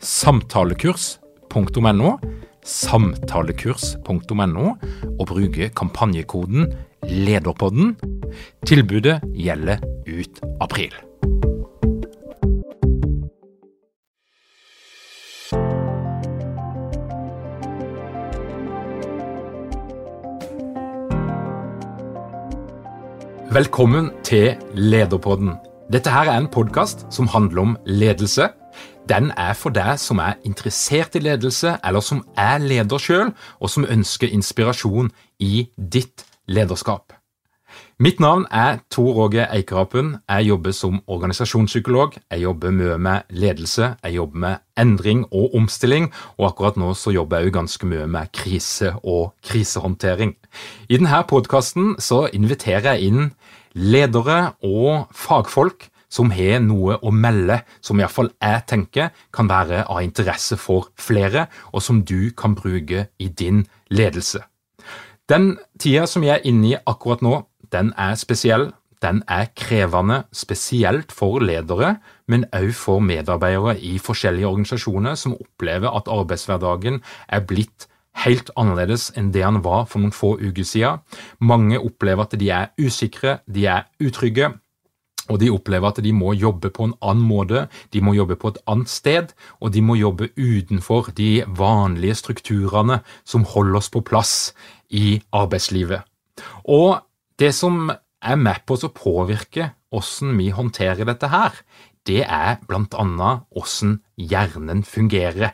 samtalekurs.no, samtalekurs.no, og bruke kampanjekoden LEDERPODDEN. Tilbudet gjelder ut april. Velkommen til Lederpodden. Dette her er en podkast som handler om ledelse. Den er for deg som er interessert i ledelse, eller som er leder sjøl, og som ønsker inspirasjon i ditt lederskap. Mitt navn er Tor Åge Eikerapen. Jeg jobber som organisasjonspsykolog. Jeg jobber mye med ledelse, jeg jobber med endring og omstilling, og akkurat nå så jobber jeg jo ganske mye med krise og krisehåndtering. I denne podkasten så inviterer jeg inn ledere og fagfolk som har noe å melde, som iallfall jeg tenker kan være av interesse for flere, og som du kan bruke i din ledelse. Den tida som jeg er inne i akkurat nå, den er spesiell. Den er krevende, spesielt for ledere, men også for medarbeidere i forskjellige organisasjoner som opplever at arbeidshverdagen er blitt helt annerledes enn det han var for noen få uker siden. Mange opplever at de er usikre, de er utrygge, og de opplever at de må jobbe på en annen måte, de må jobbe på et annet sted, og de må jobbe utenfor de vanlige strukturene som holder oss på plass i arbeidslivet. Og det som er med på å påvirke hvordan vi håndterer dette her, det er blant annet hvordan hjernen fungerer.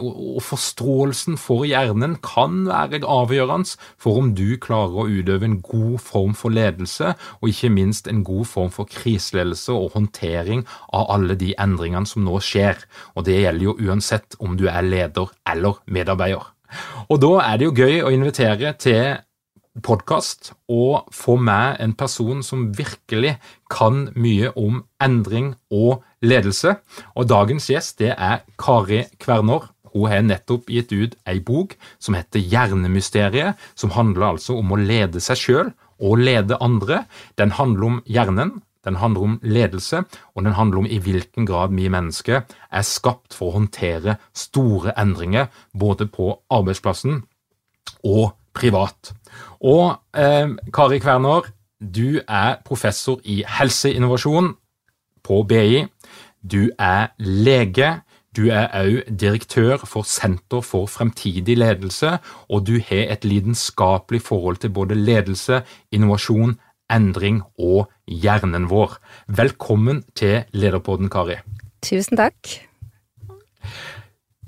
Og forståelsen for hjernen kan være avgjørende for om du klarer å utøve en god form for ledelse, og ikke minst en god form for kriseledelse og håndtering av alle de endringene som nå skjer. Og det gjelder jo uansett om du er leder eller medarbeider. Og da er det jo gøy å invitere til podkast og få med en person som virkelig kan mye om endring og ledelse. Og dagens gjest det er Kari Kvernår. Hun har nettopp gitt ut ei bok som heter Hjernemysteriet, som handler altså om å lede seg sjøl og lede andre. Den handler om hjernen, den handler om ledelse, og den handler om i hvilken grad vi mennesker er skapt for å håndtere store endringer både på arbeidsplassen og privat. Og eh, Kari Kverner, du er professor i helseinnovasjon på BI. Du er lege. Du er òg direktør for Senter for fremtidig ledelse, og du har et lidenskapelig forhold til både ledelse, innovasjon, endring og hjernen vår. Velkommen til Lederpodden, Kari. Tusen takk.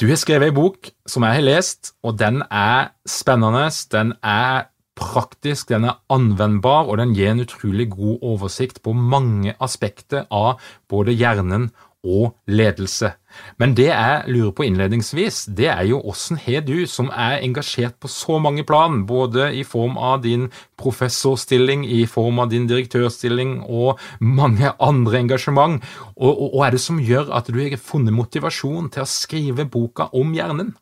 Du har skrevet ei bok som jeg har lest, og den er spennende. Den er praktisk, den er anvendbar, og den gir en utrolig god oversikt på mange aspekter av både hjernen og ledelse. Men det jeg lurer på innledningsvis, det er jo åssen har du, som er engasjert på så mange plan, både i form av din professorstilling, i form av din direktørstilling og mange andre engasjement, og, og, og er det som gjør at du har funnet motivasjon til å skrive boka om hjernen?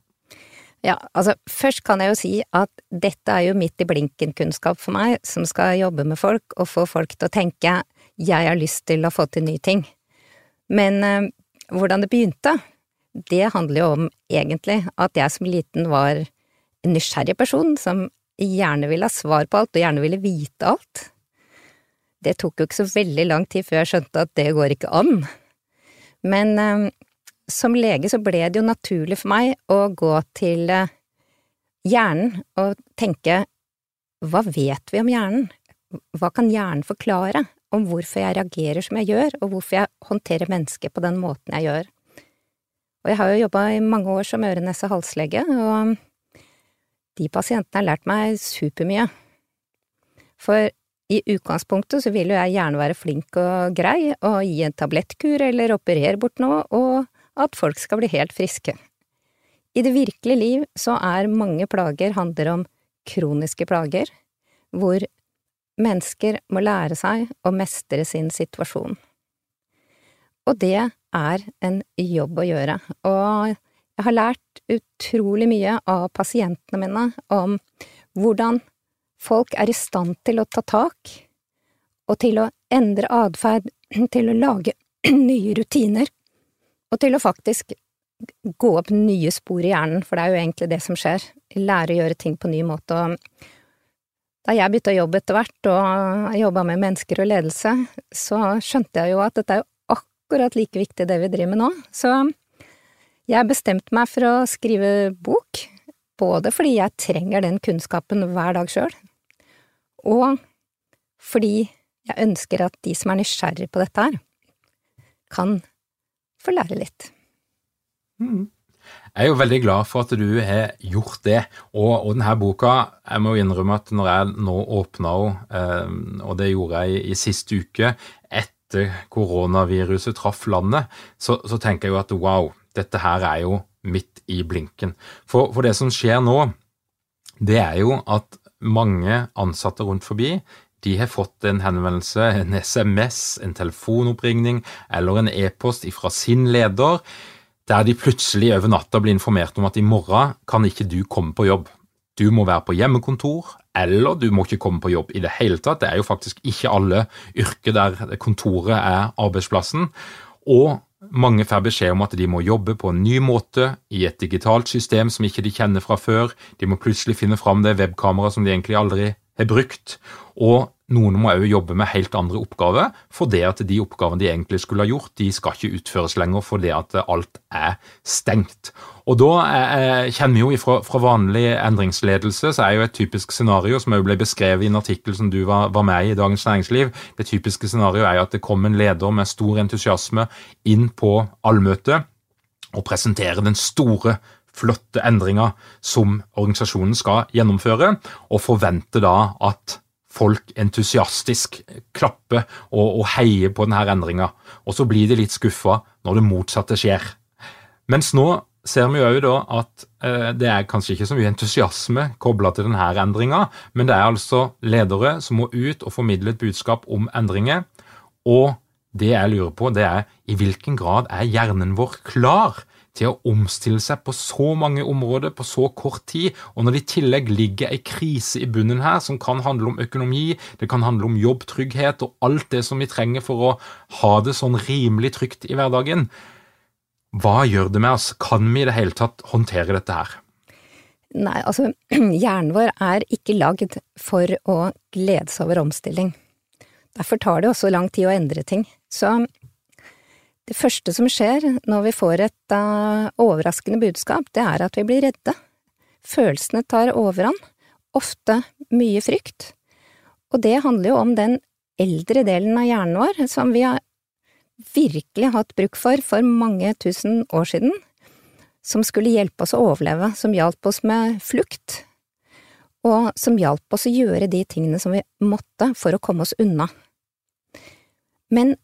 Ja, altså først kan jeg jo si at dette er jo midt i blinken-kunnskap for meg, som skal jobbe med folk og få folk til å tenke jeg har lyst til å få til nye ting. Men eh, hvordan det begynte, det handler jo om egentlig at jeg som liten var en nysgjerrig person som gjerne ville ha svar på alt og gjerne ville vite alt. Det tok jo ikke så veldig lang tid før jeg skjønte at det går ikke an. Men eh, som lege så ble det jo naturlig for meg å gå til eh, hjernen og tenke hva vet vi om hjernen? Hva kan hjernen forklare om hvorfor jeg reagerer som jeg gjør, og hvorfor jeg håndterer mennesker på den måten jeg gjør? Og jeg har jo jobba i mange år som øre-nese-halslege, og de pasientene har lært meg supermye. For i utgangspunktet så vil jo jeg gjerne være flink og grei og gi en tablettkur eller operere bort noe, og at folk skal bli helt friske. I det virkelige liv så er mange plager handler om kroniske plager, hvor mennesker må lære seg å mestre sin situasjon. Og det er en jobb å gjøre, og jeg har lært utrolig mye av pasientene mine om hvordan folk er i stand til å ta tak, og til å endre atferd, til å lage nye rutiner, og til å faktisk gå opp nye spor i hjernen, for det er jo egentlig det som skjer, lære å gjøre ting på ny måte, og da jeg begynte å jobbe etter hvert og jobba med mennesker og ledelse, så skjønte jeg jo at dette er jo akkurat like viktig det vi driver med nå, så jeg bestemte meg for å skrive bok, både fordi jeg trenger den kunnskapen hver dag sjøl, og fordi jeg ønsker at de som er nysgjerrig på dette her, kan få lære litt. Mm. Jeg er jo veldig glad for at du har gjort det. Og, og denne boka, jeg må innrømme at når jeg nå åpna henne, eh, og det gjorde jeg i, i siste uke, etter koronaviruset traff landet, så, så, tenker jeg jo at wow, dette her er jo midt i blinken. For, for det som skjer nå, det er jo at mange ansatte rundt forbi de har fått en henvendelse, en SMS, en telefonoppringning eller en e-post fra sin leder der de plutselig over natta blir informert om at i morgen kan ikke du komme på jobb. Du må være på hjemmekontor, eller du må ikke komme på jobb i det hele tatt. Det er jo faktisk ikke alle yrker der kontoret er arbeidsplassen. Og mange får beskjed om at de må jobbe på en ny måte i et digitalt system som ikke de kjenner fra før. De må plutselig finne fram det webkameraet som de egentlig aldri har brukt. Og noen må òg jobbe med helt andre oppgaver, for det at de oppgavene de egentlig skulle ha gjort, de skal ikke utføres lenger fordi at alt er stengt. Og da eh, kjenner vi jo fra, fra, vanlig endringsledelse, så er jo et typisk scenario, som òg ble beskrevet i en artikkel som du var, var, med i i Dagens Næringsliv, det typiske scenarioet er jo at det kommer en leder med stor entusiasme inn på allmøtet og presenterer den store flotte endringa som organisasjonen skal gjennomføre, og forventer da at folk entusiastisk klapper og, og heier på denne endringa. Og så blir de litt skuffa når det motsatte skjer. Mens nå ser vi jo da at eh, det er kanskje ikke så mye entusiasme kobla til denne endringa, men det er altså ledere som må ut og formidle et budskap om endringer. Og det jeg lurer på, det er i hvilken grad er hjernen vår klar til å omstille seg på så mange områder på så kort tid, og når det i tillegg ligger ei krise i bunnen her som kan handle om økonomi, det kan handle om jobbtrygghet og alt det som vi trenger for å ha det sånn rimelig trygt i hverdagen, hva gjør det med oss? Kan vi i det hele tatt håndtere dette her? Nei, altså, hjernen vår er ikke lagd for å glede seg over omstilling. Derfor tar det også lang tid å endre ting. Så det første som skjer når vi får et uh, overraskende budskap, det er at vi blir redde. Følelsene tar overhånd, ofte mye frykt. Og det handler jo om den eldre delen av hjernen vår som vi har virkelig hatt bruk for for mange tusen år siden, som skulle hjelpe oss å overleve, som hjalp oss med flukt, og som hjalp oss å gjøre de tingene som vi måtte for å komme oss unna. Men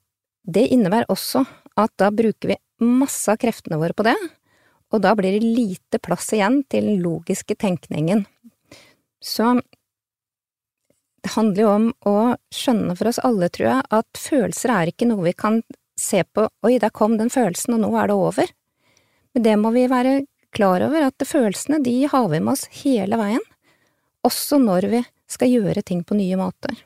det innebærer også at da bruker vi masse av kreftene våre på det, og da blir det lite plass igjen til den logiske tenkningen. Så det handler jo om å skjønne for oss alle, tror jeg, at følelser er ikke noe vi kan se på oi, der kom den følelsen, og nå er det over. Men det må vi være klar over, at følelsene de har vi med oss hele veien, også når vi skal gjøre ting på nye måter.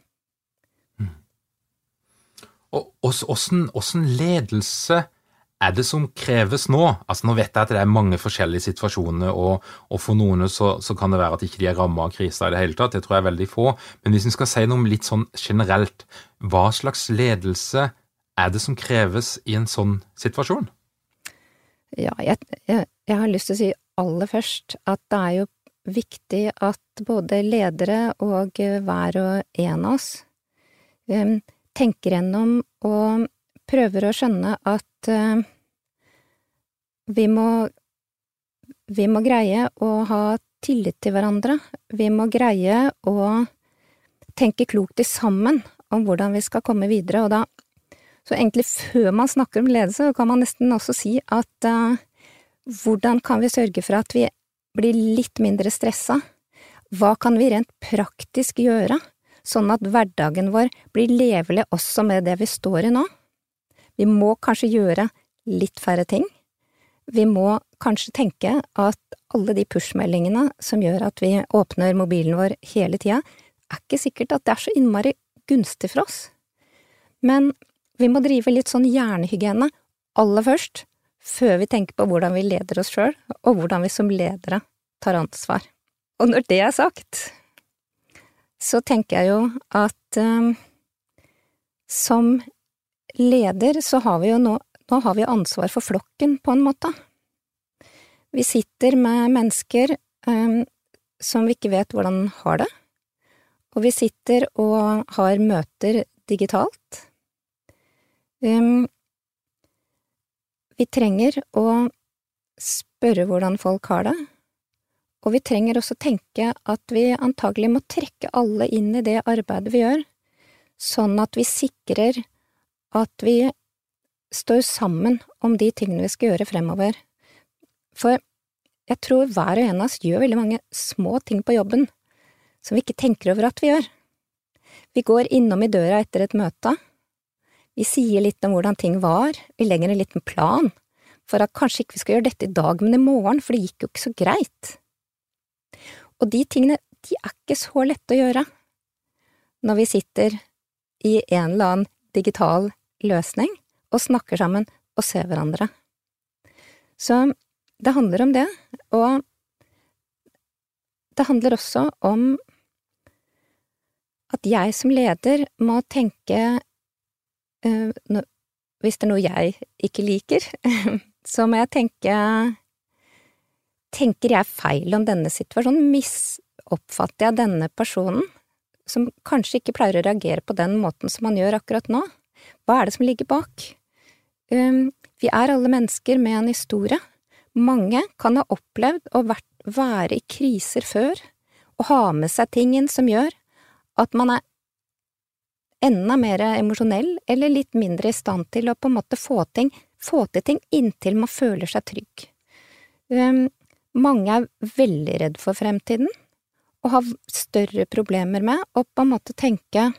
Og åssen ledelse er det som kreves nå? Altså Nå vet jeg at det er mange forskjellige situasjoner, og, og for noen så, så, kan det være at ikke de er rammet av krisa i det hele tatt. Det tror jeg er veldig få. Men hvis vi skal si noe litt sånn generelt, hva slags ledelse er det som kreves i en sånn situasjon? Ja, jeg, jeg, jeg har lyst til å si aller først at det er jo viktig at både ledere og hver og en av oss um, tenker gjennom og prøver å skjønne at uh, vi må vi må greie å ha tillit til hverandre, vi må greie å tenke klokt sammen om hvordan vi skal komme videre, og da så egentlig før man snakker om ledelse, kan man nesten også si at uh, hvordan kan vi sørge for at vi blir litt mindre stressa? Hva kan vi rent praktisk gjøre, sånn at hverdagen vår blir levelig også med det vi står i nå? Vi må kanskje gjøre litt færre ting. Vi må kanskje tenke at alle de push-meldingene som gjør at vi åpner mobilen vår hele tida, er ikke sikkert at det er så innmari gunstig for oss. Men vi må drive litt sånn hjernehygiene aller først, før vi tenker på hvordan vi leder oss sjøl, og hvordan vi som ledere tar ansvar. Og når det er sagt, så tenker jeg jo at um, som leder så har vi jo nå, nå har vi ansvar for flokken, på en måte. Vi sitter med mennesker um, som vi ikke vet hvordan har det, og vi sitter og har møter digitalt. Um, vi trenger å spørre hvordan folk har det, og vi trenger også tenke at vi antagelig må trekke alle inn i det arbeidet vi gjør, sånn at vi sikrer at vi står sammen om de tingene vi skal gjøre fremover. For jeg tror hver og en av oss gjør veldig mange små ting på jobben som vi ikke tenker over at vi gjør. Vi går innom i døra etter et møte, vi sier litt om hvordan ting var, vi legger en liten plan for at kanskje ikke vi skal gjøre dette i dag, men i morgen, for det gikk jo ikke så greit. Og de tingene, de er ikke så lette å gjøre når vi sitter i en eller annen digital løsning og snakker sammen og ser hverandre. Så det handler om det, og det handler også om at jeg som leder må tenke uh, Hvis det er noe jeg ikke liker, så må jeg tenke Tenker jeg feil om denne situasjonen? Misoppfatter jeg denne personen, som kanskje ikke pleier å reagere på den måten som han gjør akkurat nå? Hva er det som ligger bak? Um, vi er alle mennesker med en historie. Mange kan ha opplevd å være i kriser før, og ha med seg tingen som gjør at man er enda mer emosjonell eller litt mindre i stand til å på en måte få, ting, få til ting inntil man føler seg trygg. Um, mange er veldig redd for fremtiden og har større problemer med å på en måte tenke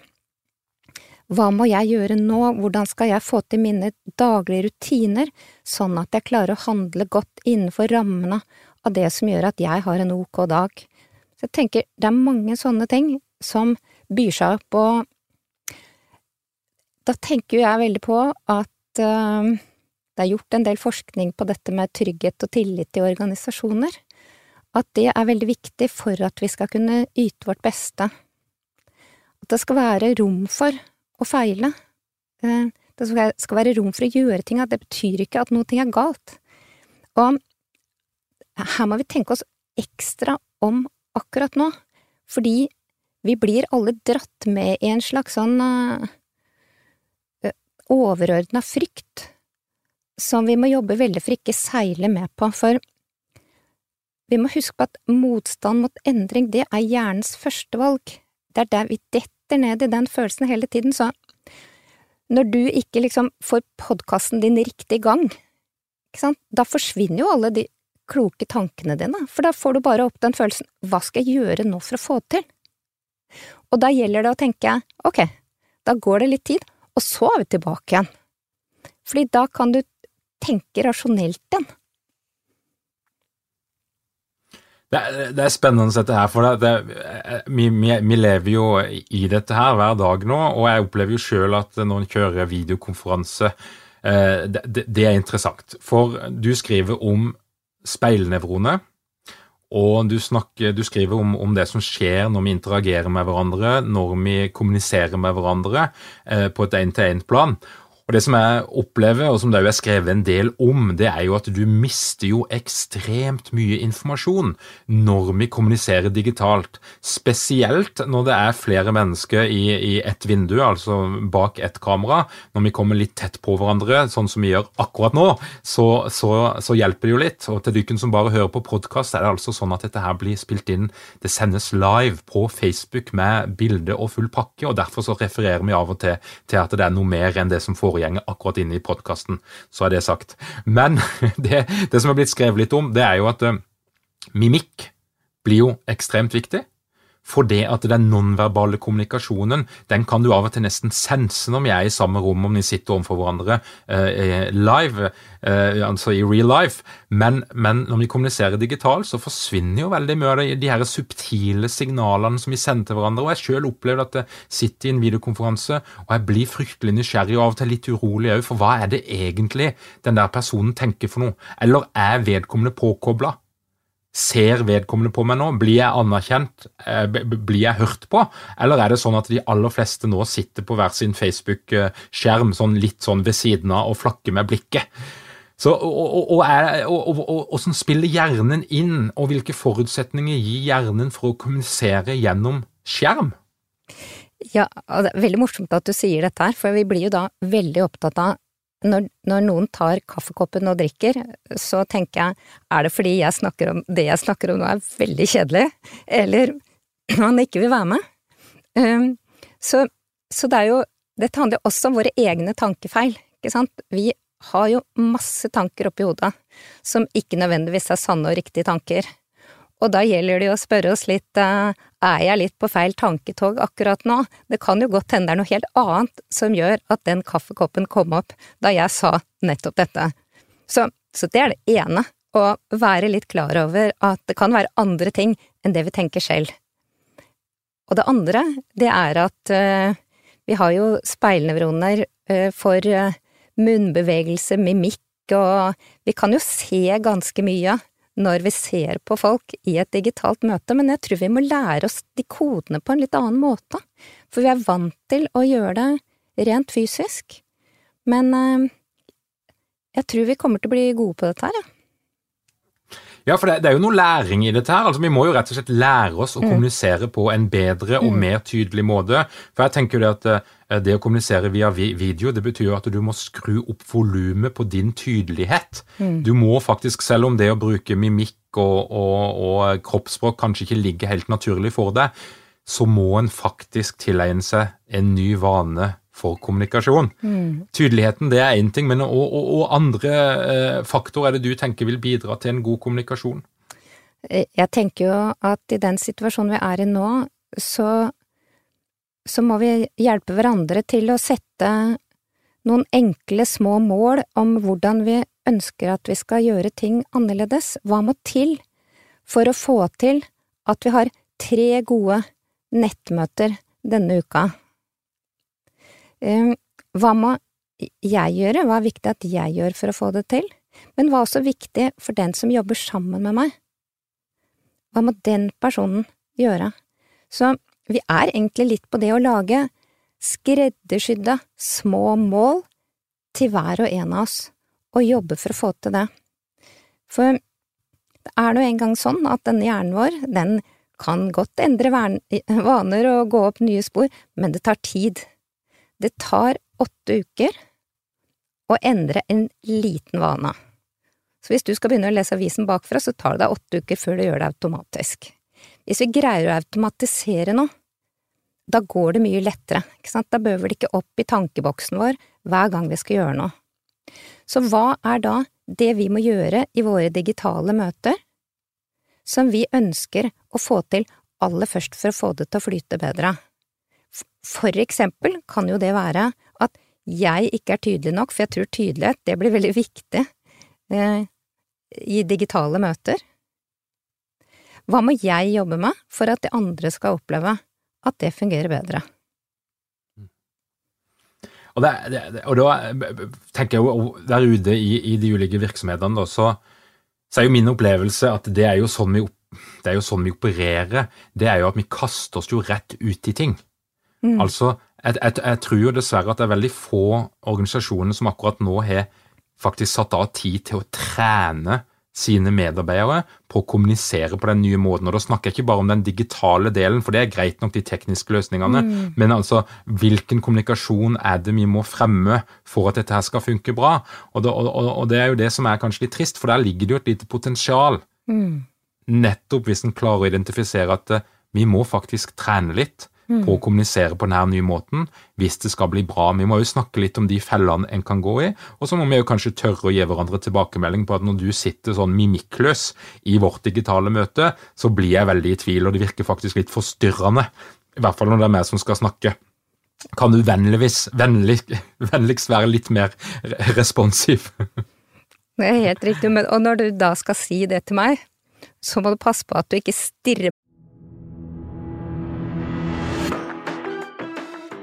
hva må jeg gjøre nå, hvordan skal jeg få til mine daglige rutiner, sånn at jeg klarer å handle godt innenfor rammene av det som gjør at jeg har en ok dag. Så jeg tenker det er mange sånne ting som byr seg opp, og da tenker jeg veldig på at uh, det er gjort en del forskning på dette med trygghet og tillit i organisasjoner, at det er veldig viktig for at vi skal kunne yte vårt beste. At det skal være rom for å feile. Uh, det skal være rom for å gjøre ting, at det betyr ikke at noe er galt. Og her må vi tenke oss ekstra om akkurat nå, fordi vi blir alle dratt med i en slags sånn uh, overordna frykt som vi må jobbe veldig for ikke seile med på, for vi må huske på at motstand mot endring, det er hjernens førstevalg. Det er der vi detter ned i den følelsen hele tiden, så når du ikke liksom får podkasten din riktig i gang, da forsvinner jo alle de kloke tankene dine, for da får du bare opp den følelsen hva skal jeg gjøre nå for å få det til? Og da gjelder det å tenke ok, da går det litt tid, og så er vi tilbake igjen. Fordi da kan du tenke rasjonelt igjen. Det er, det er, spennende dette her, for det, det, vi, vi, vi, lever jo i dette her hver dag nå, og jeg opplever jo sjøl at når en kjører videokonferanse, eh, det, det, er interessant. For du skriver om speilnevroner, og du, snakker, du skriver om, om, det som skjer når vi interagerer med hverandre, når vi kommuniserer med hverandre eh, på et én-til-én-plan. Og Det som jeg opplever, og som det er skrevet en del om, det er jo at du mister jo ekstremt mye informasjon når vi kommuniserer digitalt. Spesielt når det er flere mennesker i, i ett vindu, altså bak ett kamera. Når vi kommer litt tett på hverandre, sånn som vi gjør akkurat nå, så, så, så hjelper det jo litt. Og til dere som bare hører på podkast, er det altså sånn at dette her blir spilt inn. Det sendes live på Facebook med bilde og full pakke, og derfor så refererer vi av og til til at det er noe mer enn det som foregår foregjenger akkurat inne i podkasten. Så er det sagt. Men det, det som er blitt skrevet litt om, det er jo at uh, mimikk blir jo ekstremt viktig. For det at den nonverbale kommunikasjonen den kan du av og til nesten sense når vi er i samme rom, om vi sitter overfor hverandre eh, live, eh, altså i real life. Men, men, når vi kommuniserer digitalt, så forsvinner jo veldig mye av de, de her subtile signalene som vi sender til hverandre. og Jeg selv opplevde at jeg sitter i en videokonferanse og jeg blir fryktelig nysgjerrig og av og til litt urolig òg, for hva er det egentlig den der personen tenker for noe? Eller er vedkommende påkobla? Ser vedkommende på meg nå? Blir jeg anerkjent? Eh, blir jeg hørt på? Eller er det sånn at de aller fleste nå sitter på hver sin Facebook-skjerm sånn litt sånn ved siden av og flakker med blikket? Så, og, og, og, og, Hvordan spiller hjernen inn, og hvilke forutsetninger gir hjernen for å kommunisere gjennom skjerm? Ja, Det er veldig morsomt at du sier dette her, for vi blir jo da veldig opptatt av når, når, noen tar kaffekoppen og drikker, så tenker jeg er det fordi jeg snakker om det jeg snakker om nå er veldig kjedelig, eller han ikke vil være med? Um, så, så, det er jo Dette handler også om våre egne tankefeil, ikke sant? Vi har jo masse tanker oppi hodet som ikke nødvendigvis er sanne og riktige tanker. Og da gjelder det jo å spørre oss litt, uh, er jeg litt på feil tanketog akkurat nå? Det kan jo godt hende det er noe helt annet som gjør at den kaffekoppen kom opp da jeg sa nettopp dette. Så, så det er det ene, å være litt klar over at det kan være andre ting enn det vi tenker selv. Og det andre, det er at uh, vi har jo speilnevroner uh, for munnbevegelse, mimikk, og vi kan jo se ganske mye når vi ser på folk i et digitalt møte, men jeg tror vi må lære oss de kodene på en litt annen måte, for vi er vant til å gjøre det rent fysisk. Men eh, jeg tror vi kommer til å bli gode på dette her, ja. Ja, for det, det, er jo noe læring i dette her. Altså, vi må jo rett og slett lære oss å mm. kommunisere på en bedre og mm. mer tydelig måte. For jeg tenker jo det at eh, det å kommunisere via video, det betyr jo at du må skru opp volumet på din tydelighet. Mm. Du må faktisk, selv om det å bruke mimikk og, og, og kroppsspråk kanskje ikke ligger helt naturlig for deg, så må en faktisk tilegne seg en ny vane for kommunikasjon. Mm. Tydeligheten det er én ting, men og, og, og andre eh, faktorer er det du tenker vil bidra til en god kommunikasjon? Eh, jeg tenker jo at i den situasjonen vi er i nå, så, så må vi hjelpe hverandre til å sette noen enkle, små mål om hvordan vi ønsker at vi skal gjøre ting annerledes. Hva må til for å få til at vi har tre gode nettmøter denne uka? Hva må jeg gjøre, hva er viktig at jeg gjør for å få det til, men hva er også viktig for den som jobber sammen med meg? Hva må den personen gjøre? Så vi er egentlig litt på det å lage skreddersydde små mål til hver og en av oss, og jobbe for å få til det. For det er nå engang sånn at denne hjernen vår, den kan godt endre vaner og gå opp nye spor, men det tar tid. Det tar åtte uker å endre en liten vane. Så hvis du skal begynne å lese avisen bakfra, så tar det deg åtte uker før du gjør det automatisk. Hvis vi greier å automatisere noe, da går det mye lettere, ikke sant, da bøver det ikke opp i tankeboksen vår hver gang vi skal gjøre noe. Så hva er da det vi må gjøre i våre digitale møter, som vi ønsker å få til aller først for å få det til å flyte bedre? For eksempel kan jo det være at jeg ikke er tydelig nok, for jeg tror tydelighet, det blir veldig viktig eh, i digitale møter. Hva må jeg jobbe med for at de andre skal oppleve at det fungerer bedre? Og, det, det, og da tenker jeg jo der ute i, i de ulike virksomhetene, da, så, så, er jo min opplevelse at det er jo sånn vi, det er jo sånn vi opererer. Det er jo at vi kaster oss jo rett ut i ting. Mm. Altså, jeg, jeg, jeg tror jo dessverre at det er veldig få organisasjoner som akkurat nå har faktisk satt av tid til å trene sine medarbeidere på å kommunisere på den nye måten. Og Da snakker jeg ikke bare om den digitale delen, for det er greit nok de tekniske løsningene, mm. men altså hvilken kommunikasjon er det vi må fremme for at dette her skal funke bra? Og det, og, og det er jo det som er kanskje litt trist, for der ligger det jo et lite potensial. Mm. Nettopp hvis en klarer å identifisere at eh, vi må faktisk trene litt. På å kommunisere på denne nye måten hvis det skal bli bra. Vi må jo snakke litt om de fellene en kan gå i, og så må vi jo kanskje tørre å gi hverandre tilbakemelding på at når du sitter sånn mimikkløs i vårt digitale møte, så blir jeg veldig i tvil, og det virker faktisk litt forstyrrende. I hvert fall når det er meg som skal snakke. Kan du vennligvis, vennlig, vennligst være litt mer responsiv? Det er helt riktig, men, og når du da skal si det til meg, så må du passe på at du ikke stirrer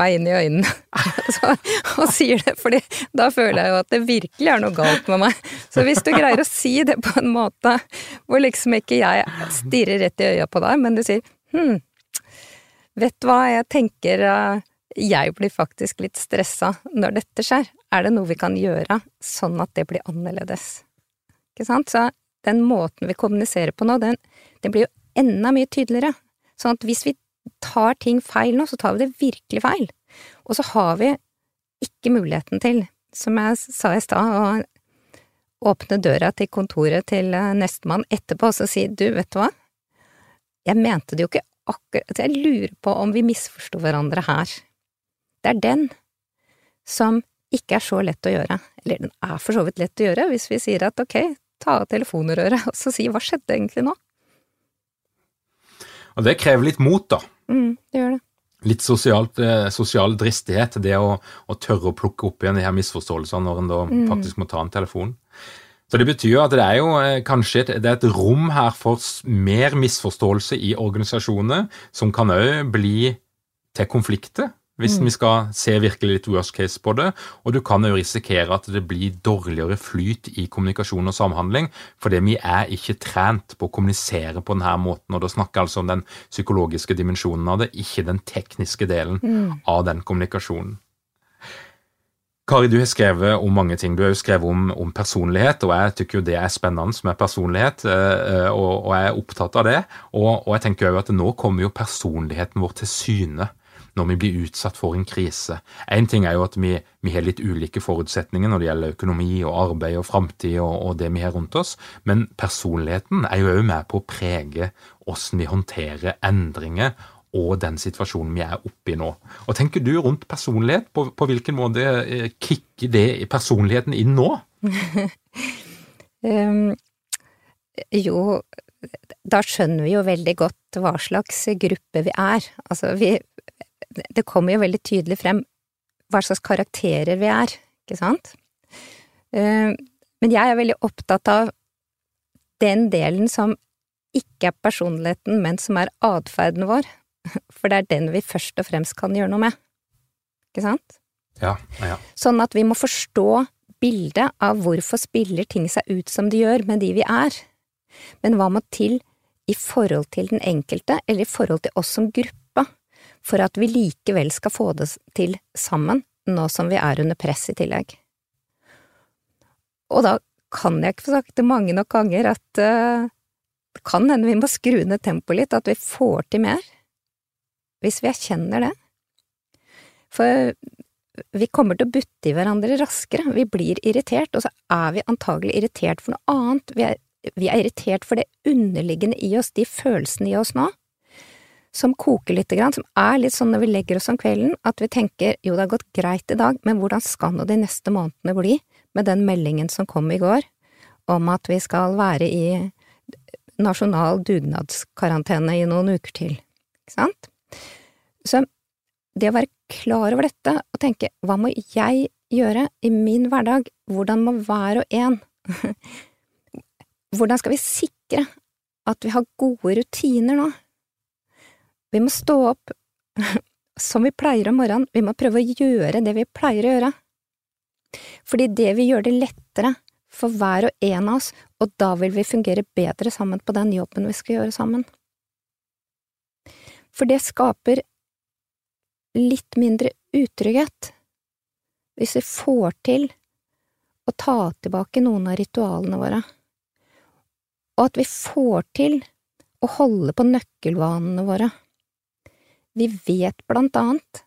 meg inn i øynene og sier det, fordi da føler jeg jo at det virkelig er noe galt med meg. Så hvis du greier å si det på en måte hvor liksom ikke jeg stirrer rett i øya på deg, men du sier hm, vet hva, jeg tenker uh, jeg blir faktisk litt stressa når dette skjer. Er det noe vi kan gjøre sånn at det blir annerledes? Ikke sant? Så den måten vi kommuniserer på nå, den, den blir jo enda mye tydeligere. Sånn at hvis vi tar ting feil nå, så tar vi det virkelig feil. Og så har vi ikke muligheten til, som jeg sa i stad, å åpne døra til kontoret til eh, nestemann etterpå og si du, vet du hva, jeg mente det jo ikke akkurat Jeg lurer på om vi misforsto hverandre her. Det er den som ikke er så lett å gjøre. Eller den er for så vidt lett å gjøre hvis vi sier at ok, ta av telefonrøret og så si hva skjedde egentlig nå? Og det krever litt mot, da. Mm, det gjør det. Litt sosialt, eh, sosial dristighet, det å, å, tørre å plukke opp igjen de her misforståelsene når en da mm. faktisk må ta en telefon. Så det betyr at det er jo eh, kanskje et, det er et rom her for mer misforståelse i organisasjoner, som kan òg bli til konflikter hvis mm. vi skal se virkelig litt worst case på det. Og du kan jo risikere at det blir dårligere flyt i kommunikasjon og samhandling, fordi vi er ikke trent på å kommunisere på denne måten. Og da snakker jeg altså om den psykologiske dimensjonen av det, ikke den tekniske delen mm. av den kommunikasjonen. Kari, du har skrevet om mange ting. Du har jo skrevet om, om personlighet, og jeg tykker jo det er spennende med personlighet, eh, eh, og, og jeg er opptatt av det. Og, og jeg tenker jo at nå kommer jo personligheten vår til syne når vi blir utsatt for en krise. Én ting er jo at vi, vi, har litt ulike forutsetninger når det gjelder økonomi og arbeid og framtid og, og, det vi har rundt oss, men personligheten er jo òg med på å prege hvordan vi håndterer endringer og den situasjonen vi er oppe i nå. Og Tenker du rundt personlighet? På, på hvilken måte eh, kicker det personligheten inn nå? um, jo, da skjønner vi jo veldig godt hva slags gruppe vi er. Altså, vi, det kommer jo veldig tydelig frem hva slags karakterer vi er, ikke sant? Eh, men jeg er veldig opptatt av den delen som ikke er personligheten, men som er atferden vår, for det er den vi først og fremst kan gjøre noe med, ikke sant? Ja, ja. Sånn at vi må forstå bildet av hvorfor spiller ting seg ut som de gjør med de vi er, men hva må til i forhold til den enkelte, eller i forhold til oss som gruppe? For at vi likevel skal få det til sammen, nå som vi er under press i tillegg. Og da kan jeg ikke få sagt det mange nok ganger at uh, det kan hende vi må skru ned tempoet litt, at vi får til mer, hvis vi erkjenner det. For vi kommer til å butte i hverandre raskere, vi blir irritert, og så er vi antagelig irritert for noe annet, vi er, vi er irritert for det underliggende i oss, de følelsene i oss nå, som koker lite grann, som er litt sånn når vi legger oss om kvelden, at vi tenker jo, det har gått greit i dag, men hvordan skal nå de neste månedene bli med den meldingen som kom i går om at vi skal være i nasjonal dugnadskarantene i noen uker til, ikke sant? Så det å være klar over dette og tenke hva må jeg gjøre i min hverdag, hvordan må hver og en Hvordan skal vi sikre at vi har gode rutiner nå? Vi må stå opp som vi pleier om morgenen, vi må prøve å gjøre det vi pleier å gjøre. Fordi det vil gjøre det lettere for hver og en av oss, og da vil vi fungere bedre sammen på den jobben vi skal gjøre sammen. For det skaper litt mindre utrygghet hvis vi får til å ta tilbake noen av ritualene våre, og at vi får til å holde på nøkkelvanene våre. Vi vet blant annet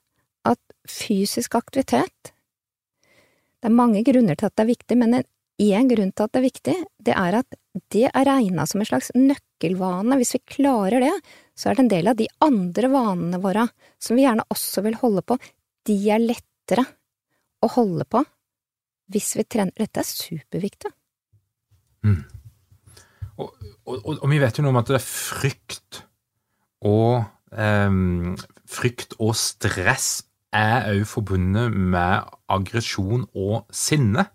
at fysisk aktivitet Det er mange grunner til at det er viktig, men én grunn til at det er viktig, det er at det er regna som en slags nøkkelvane. Hvis vi klarer det, så er det en del av de andre vanene våre som vi gjerne også vil holde på, de er lettere å holde på hvis vi trener. Dette er superviktig. Mm. Og, og, og, vi vet jo noe om at det er frykt og um, Frykt og stress er òg forbundet med aggresjon og sinne.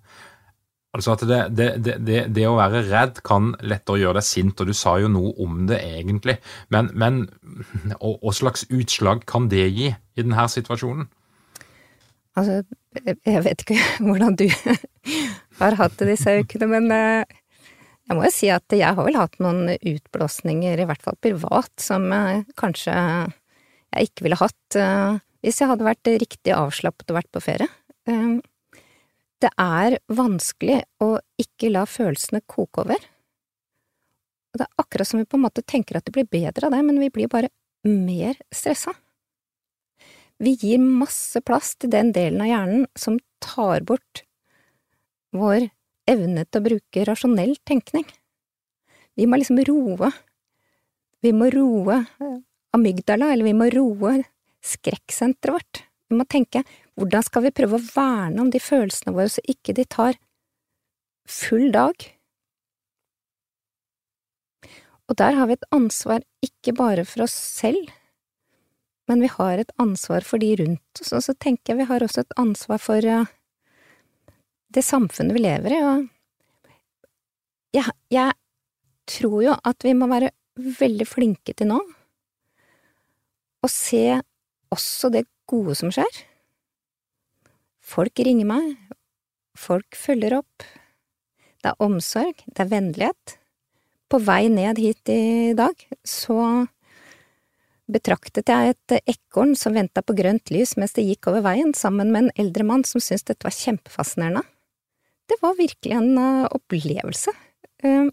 Altså at det, det, det, det, å være redd kan lettere gjøre deg sint, og du sa jo noe om det egentlig, men, men hva slags utslag kan det gi i denne situasjonen? Altså, jeg vet ikke hvordan du har hatt det disse ukene, men eh, jeg må jo si at jeg har vel hatt noen utblåsninger, i hvert fall privat, som kanskje jeg ikke ville hatt eh, hvis jeg hadde vært riktig avslappet og vært på ferie. Det er vanskelig å ikke la følelsene koke over. Det er akkurat som vi på en måte tenker at det blir bedre av det, men vi blir bare mer stressa. Vi gir masse plass til den delen av hjernen som tar bort vår evne til å bruke rasjonell tenkning. Vi må liksom roe. Vi må roe amygdala, eller vi må roe skrekksenteret vårt. Vi må tenke hvordan skal vi prøve å verne om de følelsene våre så ikke de tar full dag? Og der har vi et ansvar ikke bare for oss selv, men vi har et ansvar for de rundt oss, og så tenker jeg vi har også et ansvar for uh, det samfunnet vi lever i, og jeg, jeg tror jo at vi må være veldig flinke til nå å se også det gode som skjer. Folk ringer meg, folk følger opp, det er omsorg, det er vennlighet. På vei ned hit i dag, så betraktet jeg et ekorn som venta på grønt lys mens det gikk over veien, sammen med en eldre mann som syntes dette var kjempefascinerende. Det var virkelig en uh, opplevelse. Uh,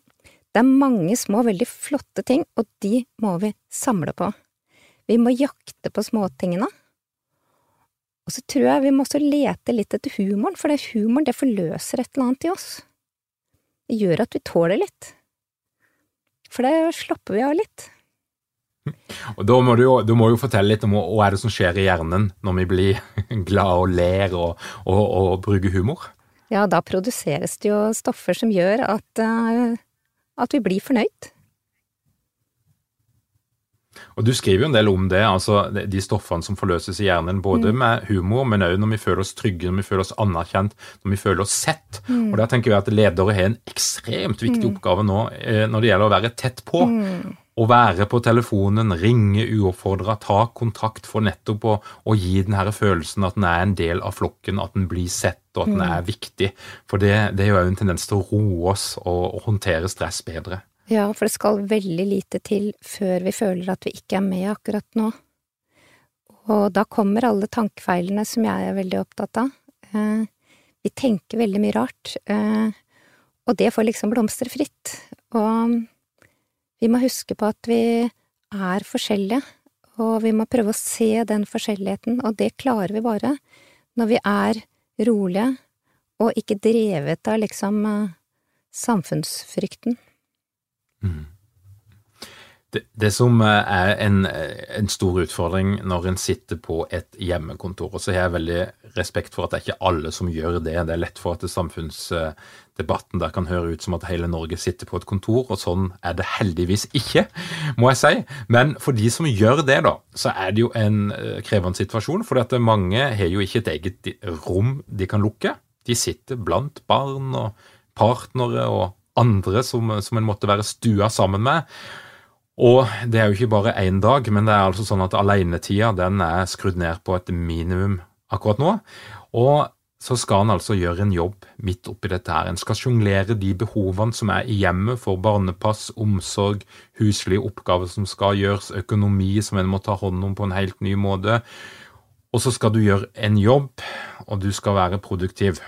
det er mange små, veldig flotte ting, og de må vi samle på. Vi må jakte på småtingene. Og så tror jeg vi må også lete litt etter humoren, for det humoren det forløser et eller annet i oss. Det gjør at vi tåler litt. For det slapper vi av litt. Og da må, du du må jo fortelle litt om hva er det som skjer i hjernen når vi blir glade og ler og, og, og bruker humor? Ja, da produseres det jo stoffer som gjør at, uh, at vi blir fornøyd. Og Du skriver jo en del om det, altså de stoffene som forløses i hjernen. Både mm. med humor, men òg når vi føler oss trygge, når vi føler oss anerkjent, når vi føler oss sett. Mm. Og Der tenker jeg at ledere har en ekstremt viktig mm. oppgave nå eh, når det gjelder å være tett på. Å være på telefonen, ringe uoppfordra, ta kontakt for nettopp å, å gi den her følelsen at den er en del av flokken, at den blir sett og at den mm. er viktig. For det, det er jo en tendens til å roe oss og, og håndtere stress bedre. Ja, for det skal veldig lite til før vi føler at vi ikke er med akkurat nå. Og da kommer alle tankefeilene som jeg er veldig opptatt av. Eh, vi tenker veldig mye rart, eh, og det får liksom blomstre fritt. Og vi må huske på at vi er forskjellige, og vi må prøve å se den forskjelligheten, og det klarer vi bare når vi er rolige og ikke drevet av liksom eh, samfunnsfrykten. Mm. Det, det, som er en, en, stor utfordring når en sitter på et hjemmekontor, og så har jeg veldig respekt for at det er ikke alle som gjør det. Det er lett for at samfunnsdebatten der kan høre ut som at hele Norge sitter på et kontor, og sånn er det heldigvis ikke, må jeg si. Men for de som gjør det, da, så er det jo en eh, krevende situasjon. For mange har jo ikke et eget rom de kan lukke. De sitter blant barn og partnere og andre som, som en måtte være stua sammen med. Og det er jo ikke bare én dag, men det er altså sånn at alenetida den er skrudd ned på et minimum akkurat nå. Og så skal han altså gjøre en jobb midt oppi dette her. En skal sjonglere de behovene som er i hjemmet for barnepass, omsorg, huslige oppgaver som skal gjøres, økonomi som en må ta hånd om på en helt ny måte. Og så skal du gjøre en jobb, og du skal være produktiv.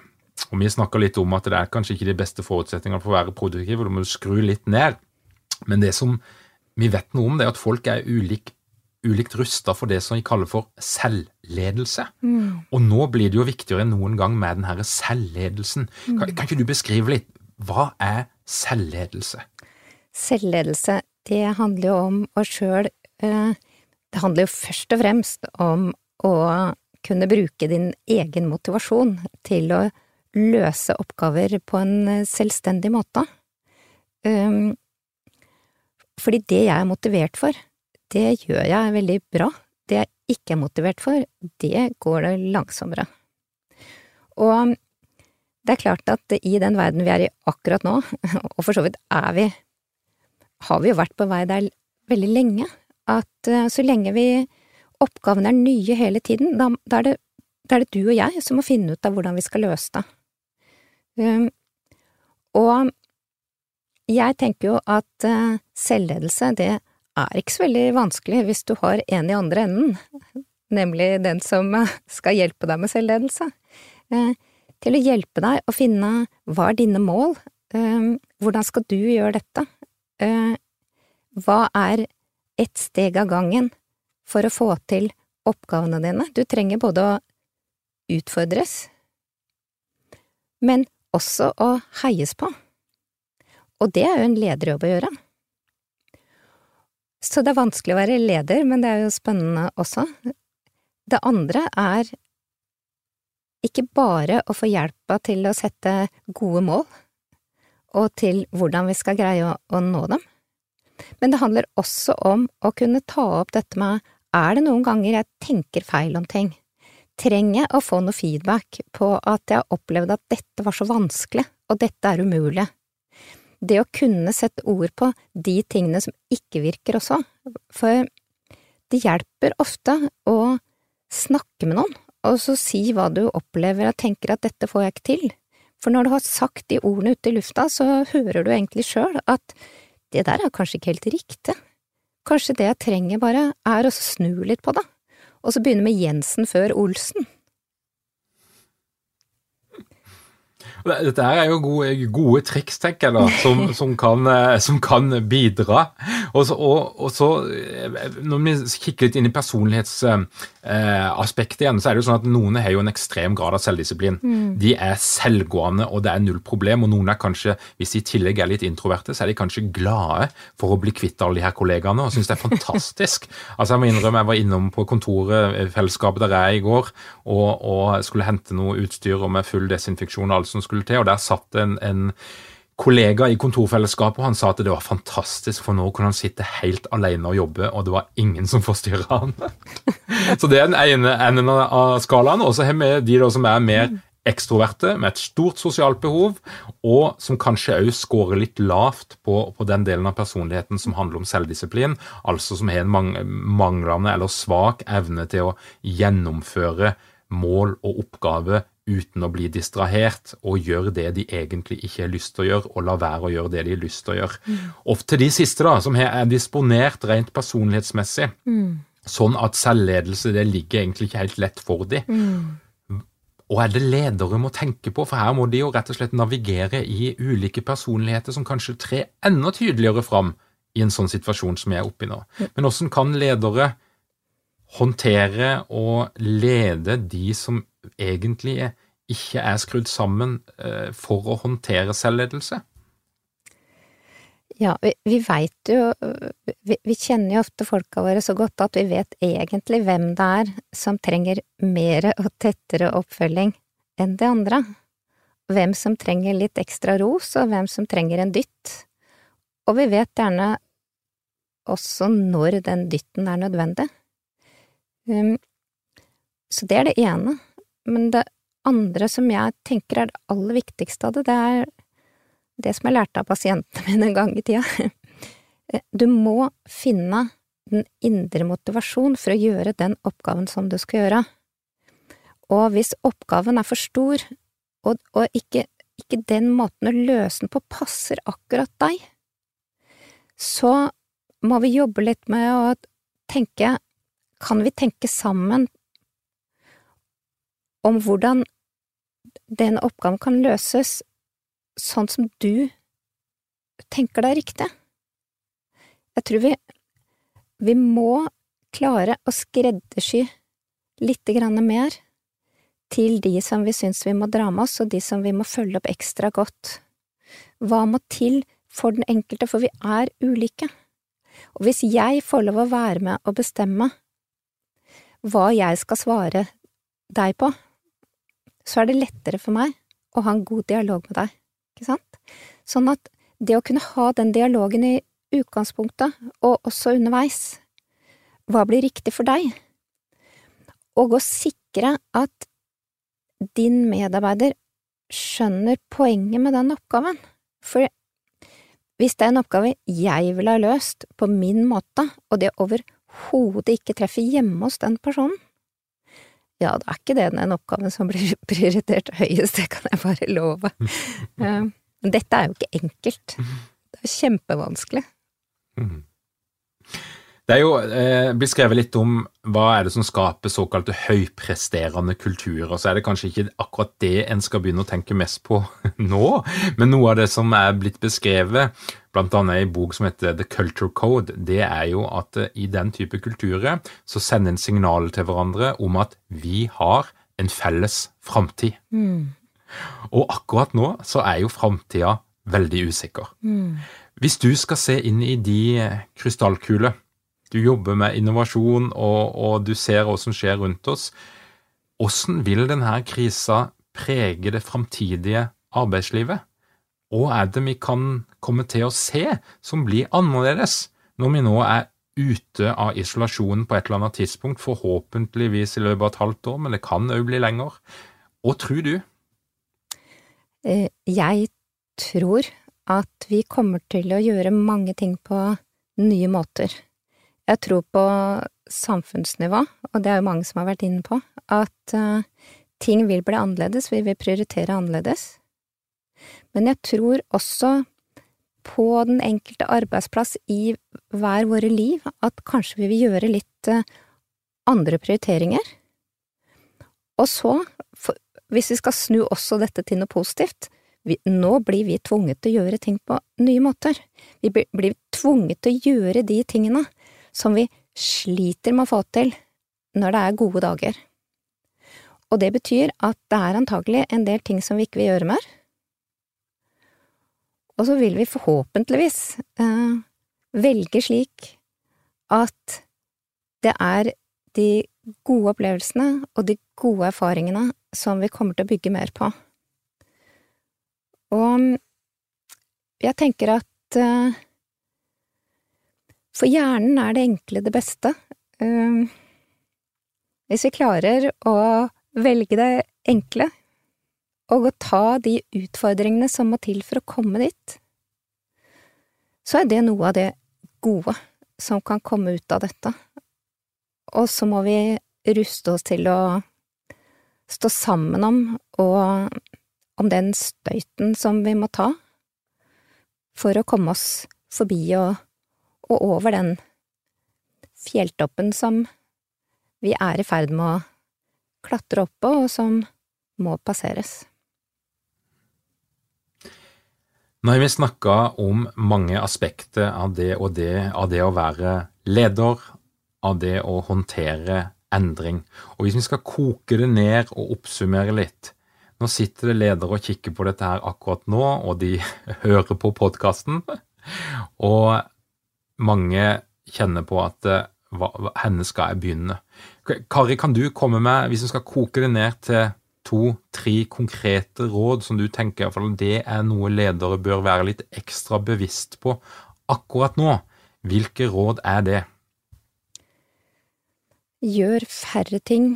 Og Vi snakka litt om at det er kanskje ikke de beste forutsetningene for å være produktiv, og du må skru litt ned. Men det som vi vet noe om, det er at folk er ulik, ulikt rusta for det som vi kaller for selvledelse. Mm. Og nå blir det jo viktigere enn noen gang med denne selvledelsen. Mm. Kan, kan, ikke du beskrive litt, hva er selvledelse? Selvledelse, det handler jo om å sjøl eh, Det handler jo først og fremst om å kunne bruke din egen motivasjon til å løse oppgaver på en eh, selvstendig måte. Um, fordi det jeg er motivert for, det gjør jeg veldig bra. Det jeg ikke er motivert for, det går det langsommere. Og det er klart at i den verden vi er i akkurat nå, og for så vidt er vi, har vi jo vært på vei der veldig lenge, at eh, så lenge vi oppgavene er nye hele tiden, da, da, er det, da, er det, du og jeg som må finne ut av hvordan vi skal løse det. Um, og jeg tenker jo at uh, selvledelse, det er ikke så veldig vanskelig hvis du har en i andre enden, nemlig den som uh, skal hjelpe deg med selvledelse. Uh, til å hjelpe deg å finne hva er dine mål, hvordan skal du gjøre dette, hva er ett steg av gangen for å få til oppgavene dine. Du trenger både å utfordres, men også å heies på. Og det er jo en lederjobb å gjøre. Så det er vanskelig å være leder, men det er jo spennende også. Det andre er ikke bare å få hjelpa til å sette gode mål, og til hvordan vi skal greie å, nå dem, men det handler også om å kunne ta opp dette med er det noen ganger jeg tenker feil om ting? Trenger jeg å få noe feedback på at jeg har opplevd at dette var så vanskelig, og dette er umulig? Det å kunne sette ord på de tingene som ikke virker også, for det hjelper ofte å snakke med noen, og så si hva du opplever og tenker at dette får jeg ikke til, for når du har sagt de ordene ute i lufta, så hører du egentlig sjøl at det der er kanskje ikke helt riktig, kanskje det jeg trenger bare er å snu litt på det, og så begynne med Jensen før Olsen. Dette er jo gode, gode triks, tenker jeg, da, som, som, kan, eh, som kan, bidra. Og så, og, og så, eh, Når vi kikker litt inn i personlighetsaspektet igjen, så er det jo sånn at noen har jo en ekstrem grad av selvdisiplin. Mm. De er selvgående, og det er null problem. Og noen er kanskje, hvis de i tillegg er litt introverte, så er de kanskje glade for å bli kvitt alle de her kollegaene og syns det er fantastisk. altså Jeg må innrømme, jeg var innom på kontoret, fellesskapet der jeg er i går, og, og skulle hente noe utstyr og med full desinfeksjon og alt som skulle skulle til, og der satt en, en kollega i kontorfellesskapet, og han sa at det var fantastisk, for nå kunne han sitte helt alene og jobbe, og det var ingen som forstyrra han. Så det er den ene enden av skalaen. Og så har vi de som er mer ekstroverte, med et stort sosialt behov, og som kanskje òg scorer litt lavt på, på, den delen av personligheten som handler om selvdisiplin, altså som har en manglende eller svak evne til å gjennomføre mål og oppgave uten å bli distrahert, og gjøre det de egentlig ikke har lyst til å gjøre, og la være å gjøre det de har lyst til å gjøre. Mm. Og til de siste, da, som er disponert rent personlighetsmessig, mm. sånn at selvledelse det ligger egentlig ikke helt lett for dem. Mm. Og er det ledere må tenke på, for her må de jo rett og slett navigere i ulike personligheter som kanskje trer enda tydeligere fram i en sånn situasjon som jeg er oppe i nå. Men hvordan kan ledere håndtere og lede de som egentlig ikke er skrudd sammen eh, for å håndtere selvledelse? Ja, vi, vi veit jo vi, vi, kjenner jo ofte folka våre så godt at vi vet egentlig hvem det er som trenger mer og tettere oppfølging enn de andre. Hvem som trenger litt ekstra ros, og hvem som trenger en dytt. Og vi vet gjerne også når den dytten er nødvendig. Um, så det er det ene. Men det andre som jeg tenker er det aller viktigste av det, det er det som jeg lærte av pasientene mine en gang i tida. Du må finne den indre motivasjon for å gjøre den oppgaven som du skal gjøre. Og hvis oppgaven er for stor, og, og ikke, ikke, den måten å løse den på passer akkurat deg, så må vi jobbe litt med å tenke Kan vi tenke sammen om hvordan den oppgaven kan løses sånn som du tenker deg riktig? Jeg tror vi, vi må klare å skreddersy lite grann mer til de som vi syns vi må dra med oss, og de som vi må følge opp ekstra godt. Hva må til for den enkelte, for vi er ulike. Og hvis jeg får lov å være med og bestemme hva jeg skal svare deg på, så er det lettere for meg å ha en god dialog med deg, ikke sant? Sånn at det å kunne ha den dialogen i utgangspunktet, og også underveis, hva blir riktig for deg? Og å sikre at din medarbeider skjønner poenget med den oppgaven. For hvis det er en oppgave jeg ville ha løst på min måte, og det overhodet ikke treffer hjemme hos den personen, ja, da er ikke det den oppgaven som blir prioritert høyest, det kan jeg bare love. Eh, men dette er jo ikke enkelt. Det er kjempevanskelig. Mm. Det er jo eh, blitt skrevet litt om hva er det som skaper såkalte høypresterende kulturer. Så er det kanskje ikke akkurat det en skal begynne å tenke mest på nå, men noe av det som er blitt beskrevet, bl.a. i en bok som heter The Culture Code, det er jo at eh, i den type kulturer så sender en signal til hverandre om at vi har en felles framtid. Mm. Og akkurat nå så er jo framtida veldig usikker. Mm. Hvis du skal se inn i de krystallkuler du jobber med innovasjon, og, og du ser hva som skjer rundt oss. Hvordan vil denne krisa prege det framtidige arbeidslivet? Hva er det vi kan komme til å se som blir annerledes når vi nå er ute av isolasjonen på et eller annet tidspunkt, forhåpentligvis i løpet av et halvt år, men det kan òg bli lenger. Hva tror du? Eh, jeg tror at vi kommer til å gjøre mange ting på nye måter. Jeg tror på samfunnsnivå, og det er jo mange som har vært inne på, at uh, ting vil bli annerledes, vi vil prioritere annerledes. Men jeg tror også på den enkelte arbeidsplass i hver våre liv at kanskje vi vil gjøre litt uh, andre prioriteringer. Og så, hvis vi skal snu også dette til noe positivt, vi, nå blir vi tvunget til å gjøre ting på nye måter. Vi blir tvunget til å gjøre de tingene som vi sliter med å få til når det er gode dager. Og det betyr at det er antagelig en del ting som vi ikke vil gjøre mer. Og så vil vi forhåpentligvis eh, velge slik at det er de gode opplevelsene og de gode erfaringene som vi kommer til å bygge mer på. Og jeg tenker at eh, for hjernen er det enkle det beste. Eh, hvis vi klarer å velge det enkle, og å ta de utfordringene som må til for å komme dit, så er det noe av det gode som kan komme ut av dette. Og så må vi ruste oss til å stå sammen om, og om den støyten som vi må ta for å komme oss forbi og og over den fjelltoppen som vi er i ferd med å klatre opp på, og som må passeres. Nå har vi snakka om mange aspekter av det og det, av det å være leder, av det å håndtere endring. Og hvis vi skal koke det ned og oppsummere litt Nå sitter det ledere og kikker på dette her akkurat nå, og de hører på podkasten. Og mange kjenner på at eh, hva, henne skal jeg begynne? Kari, kan du komme med, hvis vi skal koke det ned til to-tre konkrete råd som du tenker iallfall det er noe ledere bør være litt ekstra bevisst på akkurat nå, hvilke råd er det? Gjør færre ting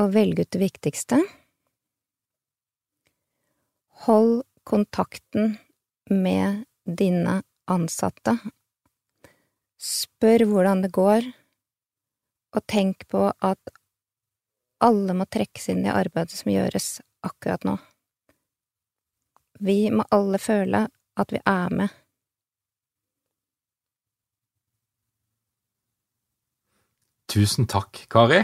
og velg ut det viktigste. Hold kontakten med dine ansatte. Spør hvordan det går, og tenk på at alle må trekkes inn i arbeidet som gjøres akkurat nå. Vi må alle føle at vi er med. Tusen takk, Kari.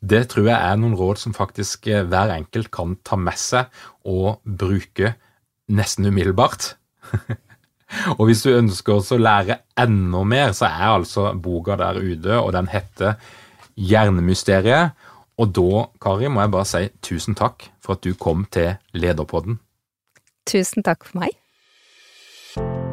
Det tror jeg er noen råd som faktisk eh, hver enkelt kan ta med seg og bruke nesten umiddelbart. og hvis du ønsker å lære enda mer, så er altså boka der ute, og den heter Hjernemysteriet. Og da, Kari, må jeg bare si tusen takk for at du kom til Lederpodden. Tusen takk for meg.